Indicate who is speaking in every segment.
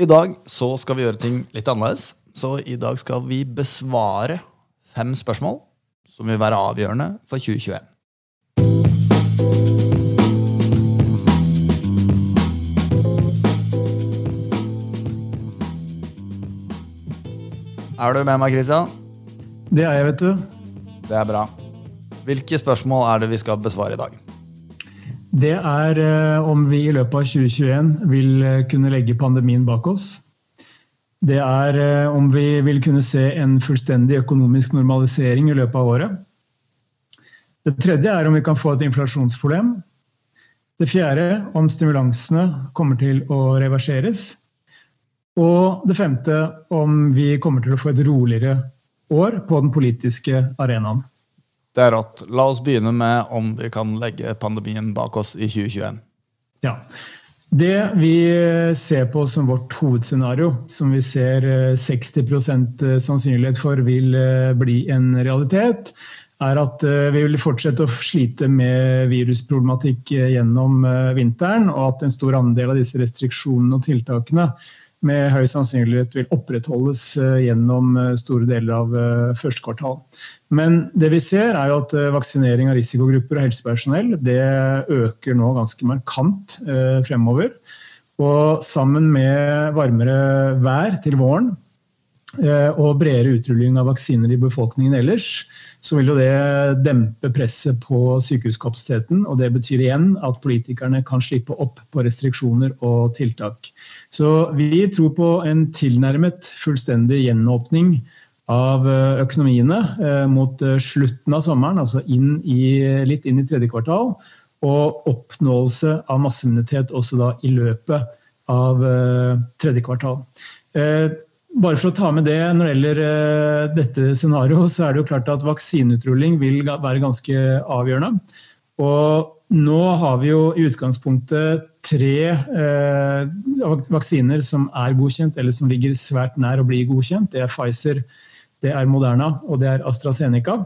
Speaker 1: I dag så skal vi gjøre ting litt annerledes. Så i dag skal vi besvare fem spørsmål som vil være avgjørende for 2021. Er du med meg, Christian?
Speaker 2: Det er jeg, vet du.
Speaker 1: Det er bra. Hvilke spørsmål er det vi skal besvare i dag?
Speaker 2: Det er eh, om vi i løpet av 2021 vil eh, kunne legge pandemien bak oss. Det er eh, om vi vil kunne se en fullstendig økonomisk normalisering i løpet av året. Det tredje er om vi kan få et inflasjonsproblem. Det fjerde om stimulansene kommer til å reverseres. Og det femte om vi kommer til å få et roligere år på den politiske arenaen.
Speaker 1: Det er rått. La oss begynne med om vi kan legge pandemien bak oss i 2021.
Speaker 2: Ja. Det vi ser på som vårt hovedscenario, som vi ser 60% sannsynlighet for vil bli en realitet, er at vi vil fortsette å slite med virusproblematikk gjennom vinteren, og at en stor andel av disse restriksjonene og tiltakene med høy sannsynlighet vil opprettholdes gjennom store deler av første kvartal. Men det vi ser er at vaksinering av risikogrupper og helsepersonell det øker nå ganske markant fremover. Og sammen med varmere vær til våren og bredere utrulling av vaksiner i befolkningen ellers, så vil jo det dempe presset på sykehuskapasiteten. Og det betyr igjen at politikerne kan slippe opp på restriksjoner og tiltak. Så vi tror på en tilnærmet fullstendig gjenåpning av økonomiene mot slutten av sommeren, altså inn i, litt inn i tredje kvartal. Og oppnåelse av masseimmunitet også da i løpet av tredje kvartal. Bare for å ta med det når det gjelder dette scenarioet, så er det jo klart at vaksineutruling vil være ganske avgjørende. Og nå har vi jo i utgangspunktet tre eh, vaksiner som er godkjent, eller som ligger svært nær å bli godkjent. Det er Pfizer, det er Moderna og det er AstraZeneca.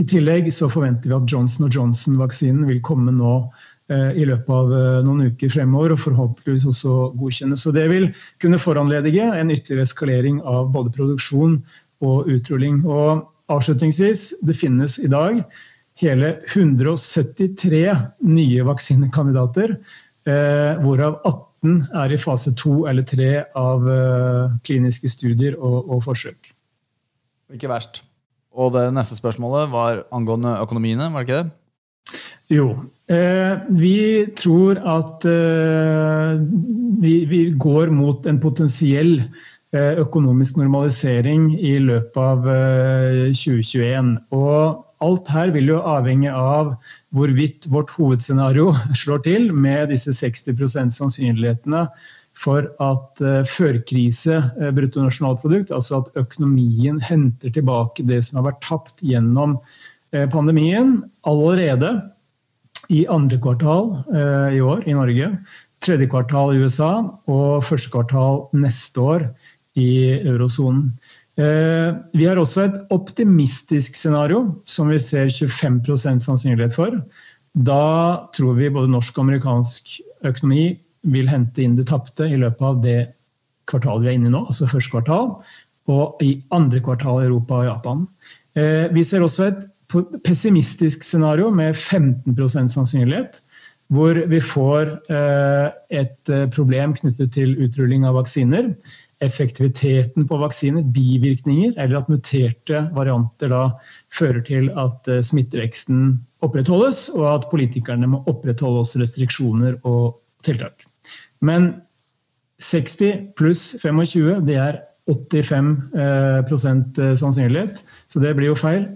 Speaker 2: I tillegg så forventer vi at Johnson Johnson-vaksinen vil komme nå i løpet av noen uker fremover, og forhåpentligvis også godkjennes. Så det vil kunne foranledige en ytterligere eskalering av både produksjon og utrulling. Og avslutningsvis, det finnes i dag hele 173 nye vaksinekandidater, hvorav 18 er i fase 2 eller 3 av kliniske studier og, og forsøk.
Speaker 1: Ikke verst. Og det neste spørsmålet var angående økonomiene, var det ikke det?
Speaker 2: Jo. Eh, vi tror at eh, vi, vi, går mot en potensiell eh, økonomisk normalisering i løpet av 2021. Og alt her vil jo avhenge av hvorvidt vårt hovedscenario slår til med disse 60% sannsynlighetene for at uh, førkrise uh, bruttonasjonalprodukt, altså at økonomien henter tilbake det som har vært tapt gjennom pandemien, allerede i andre kvartal i år i Norge, tredje kvartal i USA og første kvartal neste år i eurosonen. Vi har også et optimistisk scenario som vi ser 25% sannsynlighet for. Da tror vi både norsk og amerikansk økonomi vil hente inn det tapte i løpet av det kvartalet vi er inne i nå, altså første kvartal, og i andre kvartal i Europa og Japan. Vi ser også et pessimistisk scenario med 15% sannsynlighet, hvor vi får et problem knyttet til utrulling av vaksiner. Effektiviteten på vaksiner, bivirkninger, eller at muterte varianter da fører til at smitteveksten opprettholdes, og at politikerne må opprettholde også restriksjoner og tiltak. Men 60 pluss 25, det er 85 sannsynlighet. Så det blir jo feil.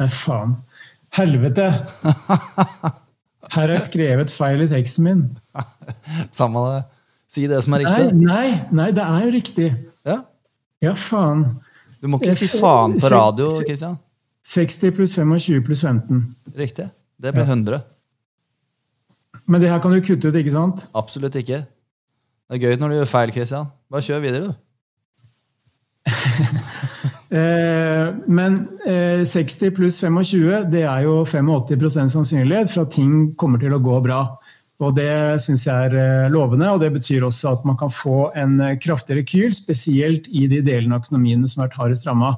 Speaker 2: Nei, faen. Helvete! Her har jeg skrevet feil i teksten min.
Speaker 1: Samme det. Si det som er riktig.
Speaker 2: Nei, nei, nei det er jo riktig.
Speaker 1: Ja,
Speaker 2: ja faen.
Speaker 1: Du må ikke si faen på radio, Kristian.
Speaker 2: 60 pluss 25 pluss 15.
Speaker 1: Riktig. Det blir 100.
Speaker 2: Men det her kan du kutte ut, ikke sant?
Speaker 1: Absolutt ikke. Det er gøy når du gjør feil, Kristian. Bare kjør videre, du.
Speaker 2: Men 60 pluss 25, det er jo 85 sannsynlighet for at ting kommer til å gå bra. Og Det syns jeg er lovende, og det betyr også at man kan få en kraftig rekyl, spesielt i de delene av økonomien som har vært hardest ramma,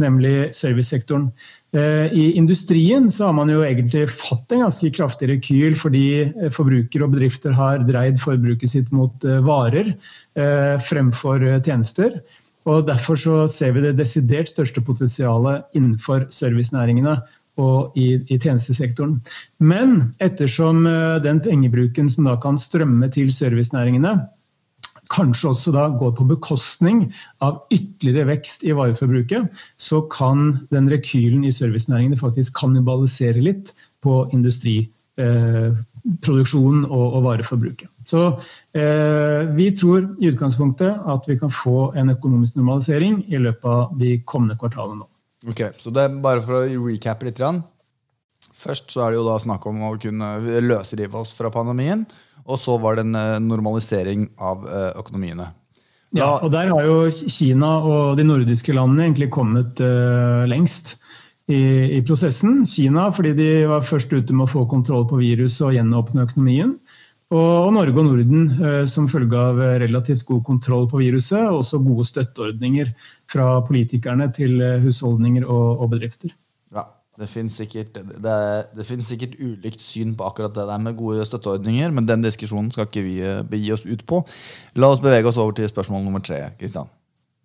Speaker 2: nemlig servicesektoren. Eh, I industrien så har man jo egentlig fått en ganske kraftig rekyl fordi eh, forbrukere og bedrifter har dreid forbruket sitt mot eh, varer fremfor tjenester. Og Derfor så ser vi det desidert største potensialet innenfor servicenæringene og i, i, tjenestesektoren. Men ettersom den pengebruken som da kan strømme til servicenæringene, kanskje også da går på bekostning av ytterligere vekst i vareforbruket, så kan den rekylen i servicenæringene faktisk kannibalisere litt på industriforbruket. eh, og, og, vareforbruket. Så eh, vi tror i utgangspunktet at vi kan få en økonomisk normalisering i løpet av de kommende kvartalene nå.
Speaker 1: Ok, så det er Bare for å recappe litt. Først så er det jo da snakk om å kunne løsrive oss fra pandemien. Og så var det en eh, normalisering av eh, økonomiene.
Speaker 2: Ja, og der har jo Kina og de nordiske landene egentlig kommet uh, lengst i, i, prosessen. Kina fordi de var først ute med å få kontroll på viruset og gjenåpne økonomien. Og, Norge og Norden uh, som følge av relativt god kontroll på viruset, og også gode støtteordninger fra politikerne til husholdninger og, og bedrifter.
Speaker 1: Det finnes, sikkert, det, det finnes sikkert ulikt syn på akkurat det der med gode støtteordninger, men den diskusjonen skal ikke vi eh, begi oss ut på. La oss bevege oss over til spørsmål nummer tre. Kristian.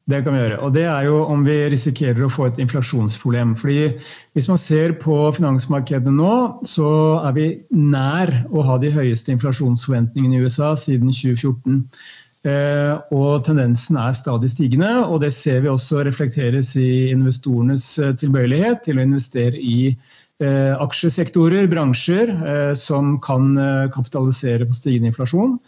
Speaker 2: Det kan vi gjøre. Og det er jo om vi risikerer å få et inflasjonsproblem. Fordi Hvis man ser på finansmarkedet nå, så er vi nær å ha de høyeste inflasjonsforventningene i USA siden 2014. Eh, og tendensen er stadig stigende, og det ser vi også reflekteres i investorenes eh, tilbøyelighet til å investere i eh, aksjesektorer, bransjer, som kan kapitalisere på stigende inflasjon.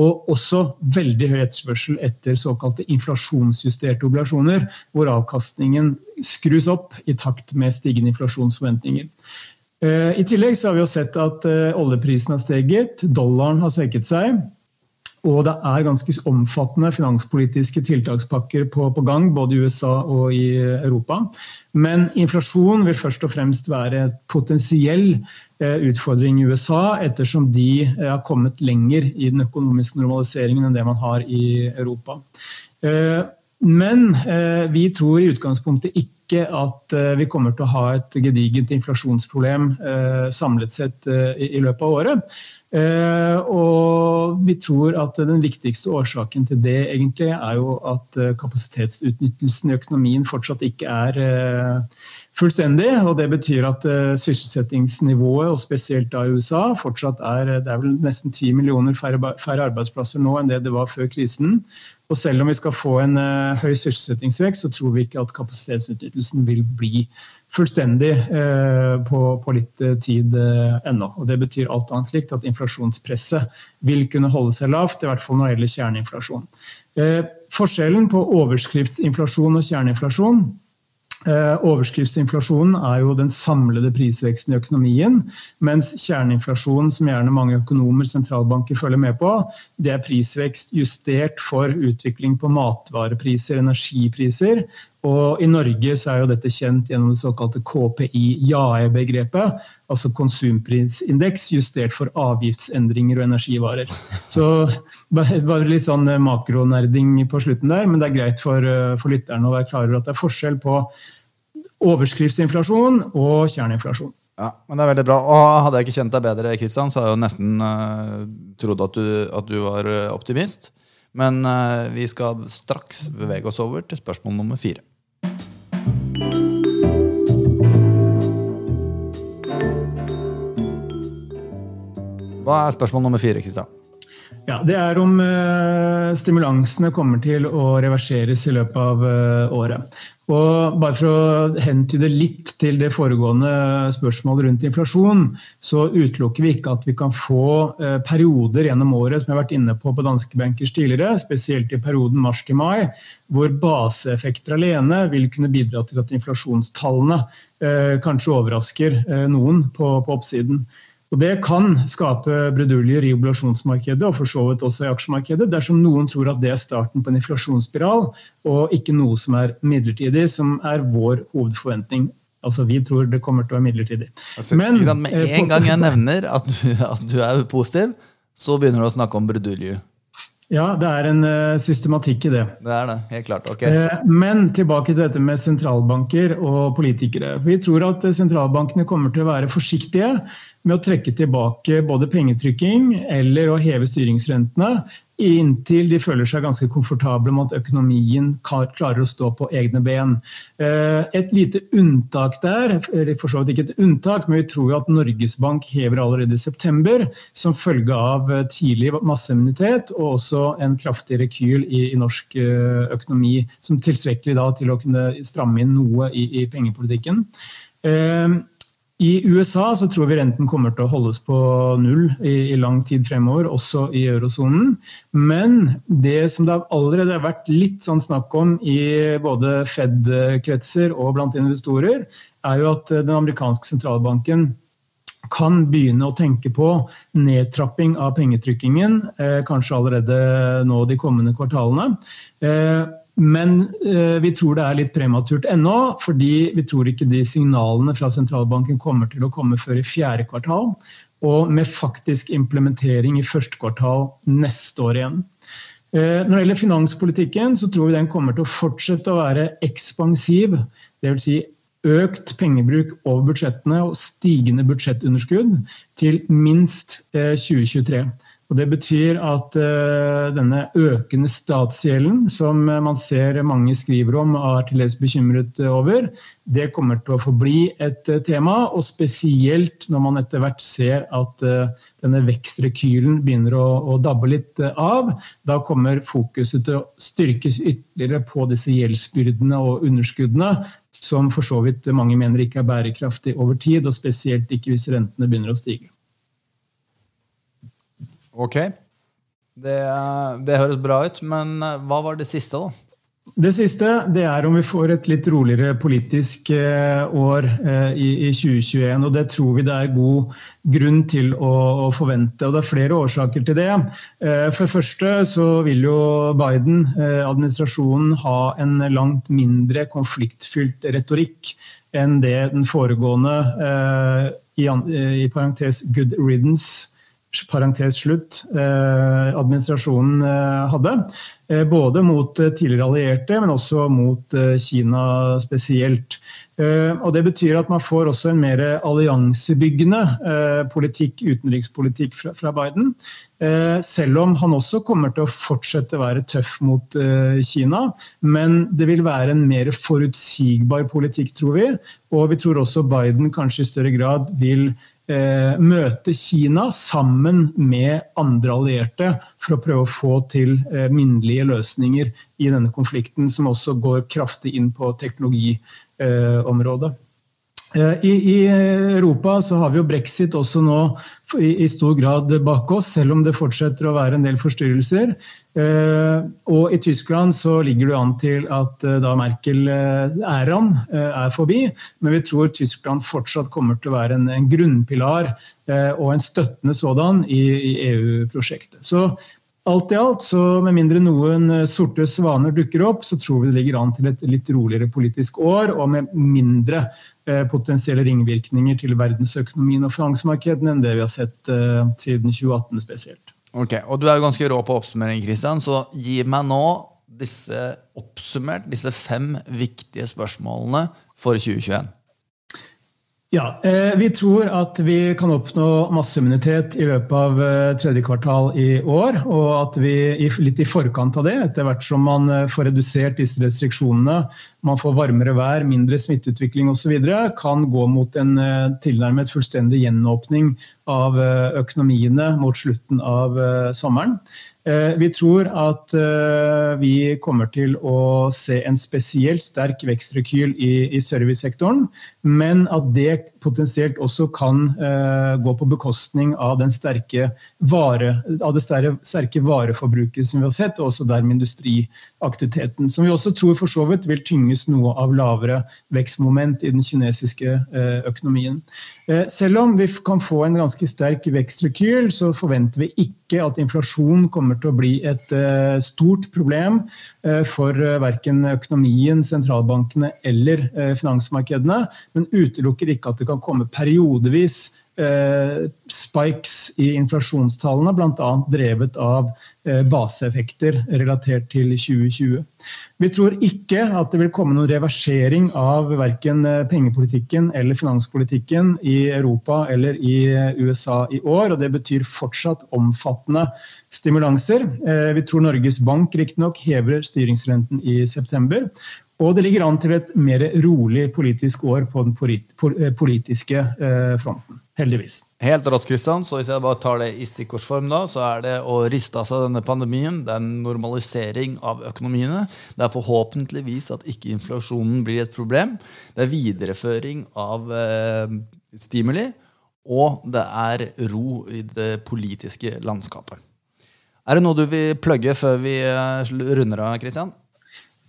Speaker 2: Og også veldig høy etterspørsel etter såkalte inflasjonsjusterte obligasjoner, hvor avkastningen skrus opp i takt med stigende inflasjonsforventninger. I tillegg har vi sett at oljeprisen har steget, dollaren har svekket seg. Og det er ganske omfattende finanspolitiske tiltakspakker på, på, gang, både i USA og i Europa. Men inflasjon vil først og fremst være et potensiell eh, utfordring i USA, ettersom de eh, har kommet lenger i den økonomiske normaliseringen enn det man har i Europa. Eh, men vi tror i utgangspunktet ikke at eh, vi kommer til å ha et gedigent inflasjonsproblem eh, samlet sett i, i løpet av året. Eh, og vi tror at den viktigste årsaken til det egentlig er jo at eh, kapasitetsutnyttelsen i økonomien fortsatt ikke er eh, fullstendig. og Det betyr at sysselsettingsnivået, og spesielt da i USA, fortsatt er det er vel nesten 10 millioner færre, færre arbeidsplasser nå enn det det var før krisen. Og selv om vi skal få en uh, høy sysselsettingsvekst, så tror vi ikke at kapasitetsutnyttelsen vil bli fullstendig uh, på, på, litt uh, tid ennå. Og Det betyr alt annet likt at inflasjonspresset vil kunne holde seg lavt, i hvert fall når det gjelder kjerneinflasjon. forskjellen på overskriftsinflasjon og kjerneinflasjon Eh, overskriftsinflasjonen er jo den samlede prisveksten i økonomien, mens kjerneinflasjonen, som gjerne mange økonomer sentralbanker følger med på, det er prisvekst justert for utvikling på matvarepriser, energipriser. Og I Norge så er jo dette kjent gjennom det såkalte KPI-JAE-begrepet, altså konsumprisindeks justert for avgiftsendringer og energivarer. Så bare litt sånn makronerding på slutten der, men det er greit for, for lytterne å være klar over at det er forskjell på overskriftsinflasjon og kjerneinflasjon.
Speaker 1: Ja, men det er veldig bra. Og Hadde jeg ikke kjent deg bedre, Kristian, så hadde jeg jo nesten uh, trodd at at du, var eh, optimist. Men uh, vi skal straks bevege oss over til spørsmål nummer fire. Hva er spørsmål nummer fire, Kristian?
Speaker 2: Ja, Det er om uh, stimulansene kommer til å reverseres i løpet av uh, året. Og bare for å hentyde litt til det foregående spørsmålet rundt inflasjon, så utelukker vi ikke at vi kan få eh, perioder gjennom året som jeg har vært inne på på danske bankers tidligere, spesielt i perioden mars til mai, hvor baseeffekter alene vil kunne bidra til at inflasjonstallene eh, kanskje overrasker eh, noen på, på oppsiden. Og Det kan skape bruduljer i obligasjonsmarkedet og for så vidt også i aksjemarkedet dersom noen tror at det er starten på en inflasjonsspiral og ikke noe som er midlertidig, som er vår hovedforventning. Altså, Vi tror det kommer til å være midlertidig.
Speaker 1: Altså, Men, Med en gang jeg nevner at du, at du er positiv, så begynner du å snakke om bruduljer.
Speaker 2: Ja, det er en uh, systematikk i det.
Speaker 1: Det er det, helt klart. Okay.
Speaker 2: Uh, men tilbake til dette med sentralbanker og politikere. Vi tror at sentralbankene kommer til å være forsiktige med å trekke tilbake både pengetrykking eller å heve styringsrentene inntil de føler seg ganske komfortable med at økonomien klarer å stå på egne ben. Eh, et lite unntak der, for så vidt ikke et unntak, men vi tror jo at Norges Bank hever allerede i september som følge av eh, tidlig masseimmunitet og også en kraftig rekyl i, i norsk eh, økonomi, som tilstrekkelig da til å kunne stramme inn noe i, i pengepolitikken. I USA så tror vi renten kommer til å holdes på null i, i lang tid fremover, også i eurosonen. Men det som det allerede har vært litt sånn snakk om i både Fed-kretser og blant investorer, er jo at den amerikanske sentralbanken kan begynne å tenke på nedtrapping av pengetrykkingen, eh, kanskje allerede nå de kommende kvartalene. Eh, men eh, vi tror det er litt prematurt ennå, fordi vi tror ikke de signalene fra sentralbanken kommer til å komme før i fjerde kvartal. Og med faktisk implementering i første kvartal neste år igjen. Eh, når det gjelder finanspolitikken, så tror vi den kommer til å fortsette å være ekspansiv. Dvs. Si økt pengebruk over budsjettene og stigende budsjettunderskudd til minst 2023. Eh, og Det betyr at uh, denne økende statsgjelden, som man ser mange skriver om og er til dels bekymret over, det kommer til å forbli et tema. Og spesielt når man etter hvert ser at denne vekstrekylen begynner å, å dabbe litt av. Da kommer fokuset til å styrkes ytterligere på disse gjeldsbyrdene og underskuddene, som for så vidt mange mener ikke er bærekraftig over tid, og spesielt ikke hvis rentene begynner å stige.
Speaker 1: Ok. Det, det, høres bra ut, men eh, hva var det siste, da?
Speaker 2: Det siste det er om vi får et litt roligere politisk eh, år eh, i, i, 2021. og Det tror vi det er god grunn til å, forvente. og Det er flere årsaker til det. For det første så vil jo Biden-administrasjonen eh, ha en langt mindre konfliktfylt retorikk enn det den foregående, i, i parentes good riddance, parentes slutt, eh, administrasjonen eh, hadde. Eh, både mot tidligere allierte, men også mot Kina spesielt. Og Det betyr at man får også en mer alliansebyggende politikk, utenrikspolitikk fra Biden. Selv om han også kommer til å fortsette å være tøff mot Kina. Men det vil være en mer forutsigbar politikk, tror vi. Og vi tror også Biden kanskje i større grad vil møte Kina sammen med andre allierte for å prøve å få til eh, minnelige løsninger i denne konflikten, som også går kraftig inn på teknologiområdet. Eh, I, Europa så har vi jo brexit også nå i, stor grad bak oss, selv om det fortsetter å være en del forstyrrelser. Eh, og i Tyskland så ligger det an til at eh, da Merkel-æraen er forbi. Men vi tror Tyskland fortsatt kommer til å være en, grunnpilar og en støttende sådan i EU-prosjektet. Så Alt i alt, så med mindre noen eh, sorte svaner dukker opp, så tror vi det ligger an til et litt roligere politisk år, og med mindre eh, potensielle ringvirkninger til verdensøkonomien og finansmarkedene enn det vi har sett eh, siden 2018 spesielt.
Speaker 1: Ok, og Du er jo ganske rå på oppsummering, Christian, så gi meg nå disse oppsummert, disse fem viktige spørsmålene for 2021.
Speaker 2: Ja, eh, Vi tror at vi kan oppnå masseimmunitet i løpet av eh, tredje kvartal i år. Og at vi litt i forkant av det, etter hvert som man eh, får redusert disse restriksjonene, man får varmere vær, mindre smitteutvikling osv., kan gå mot en tilnærmet fullstendig gjenåpning av økonomiene mot slutten av sommeren. Eh, vi tror at eh, vi kommer til å se en spesielt sterk vekstrekyl i, i servicesektoren, men at det potensielt også kan uh, gå på bekostning av, vare, av det sterke, vareforbruket som vi har sett, og også dermed industriaktiviteten. Som vi også tror for så vidt vil tynges noe av lavere vekstmoment i den kinesiske uh, økonomien. Uh, selv om vi kan få en ganske sterk vekstrekyl, så forventer vi ikke at inflasjon kommer til å bli et stort problem for verken økonomien, sentralbankene eller finansmarkedene, men utelukker ikke at det kan komme periodevis eh, spikes i inflasjonstallene, bl.a. drevet av eh, baseeffekter relatert til 2020. Vi tror ikke at det vil komme noen reversering av verken eh, pengepolitikken eller finanspolitikken i Europa eller i USA i år. og Det betyr fortsatt omfattende stimulanser. Vi tror Norges Bank riktignok hever styringsrenten i september. Og det ligger an til et mer rolig politisk år på den eh, politiske eh, fronten. Heldigvis.
Speaker 1: Helt rått, Kristian. Så hvis jeg bare tar det i stikkordsform, da, så er det å riste av seg denne pandemien. Det er en normalisering av økonomiene. Det er forhåpentligvis at ikke inflasjonen blir et problem. Det er videreføring av eh, stimuli. Og det er ro i det politiske landskapet. Er det noe du vil plugge før vi eh, runder av, Kristian?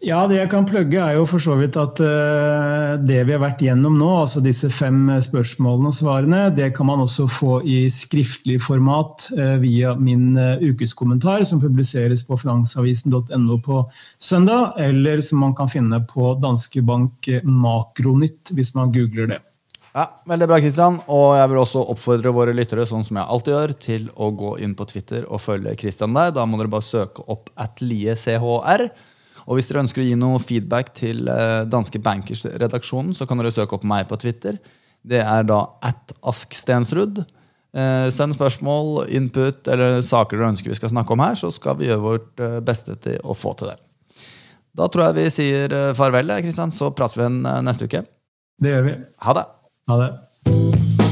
Speaker 2: Ja, det jeg kan plugge er jo for så vidt at uh, det vi har vært gjennom nå, altså disse fem spørsmålene og svarene, det kan man også få i skriftlig format uh, via min ukeskommentar, som publiseres på finansavisen.no på søndag, eller som man kan finne på Danske Bank Makronytt, hvis man googler det.
Speaker 1: Ja, Veldig bra, Kristian. Og jeg vil også oppfordre våre lyttere sånn som jeg alltid gjør, til å gå inn på Twitter og følge Kristian der. Da må dere bare søke opp atliechr. Og hvis dere ønsker å gi noe feedback til eh, Danske Bankers-redaksjonen, så kan dere søke opp meg på Twitter. Det er da at askstensrud. Eh, send spørsmål, input eller saker dere ønsker vi skal snakke om her, så skal vi gjøre vårt eh, beste til å få til det. Da tror jeg vi sier farvel, Kristian, så prates vi igjen neste uke.
Speaker 2: Det gjør vi.
Speaker 1: Ha det.
Speaker 2: Ha det.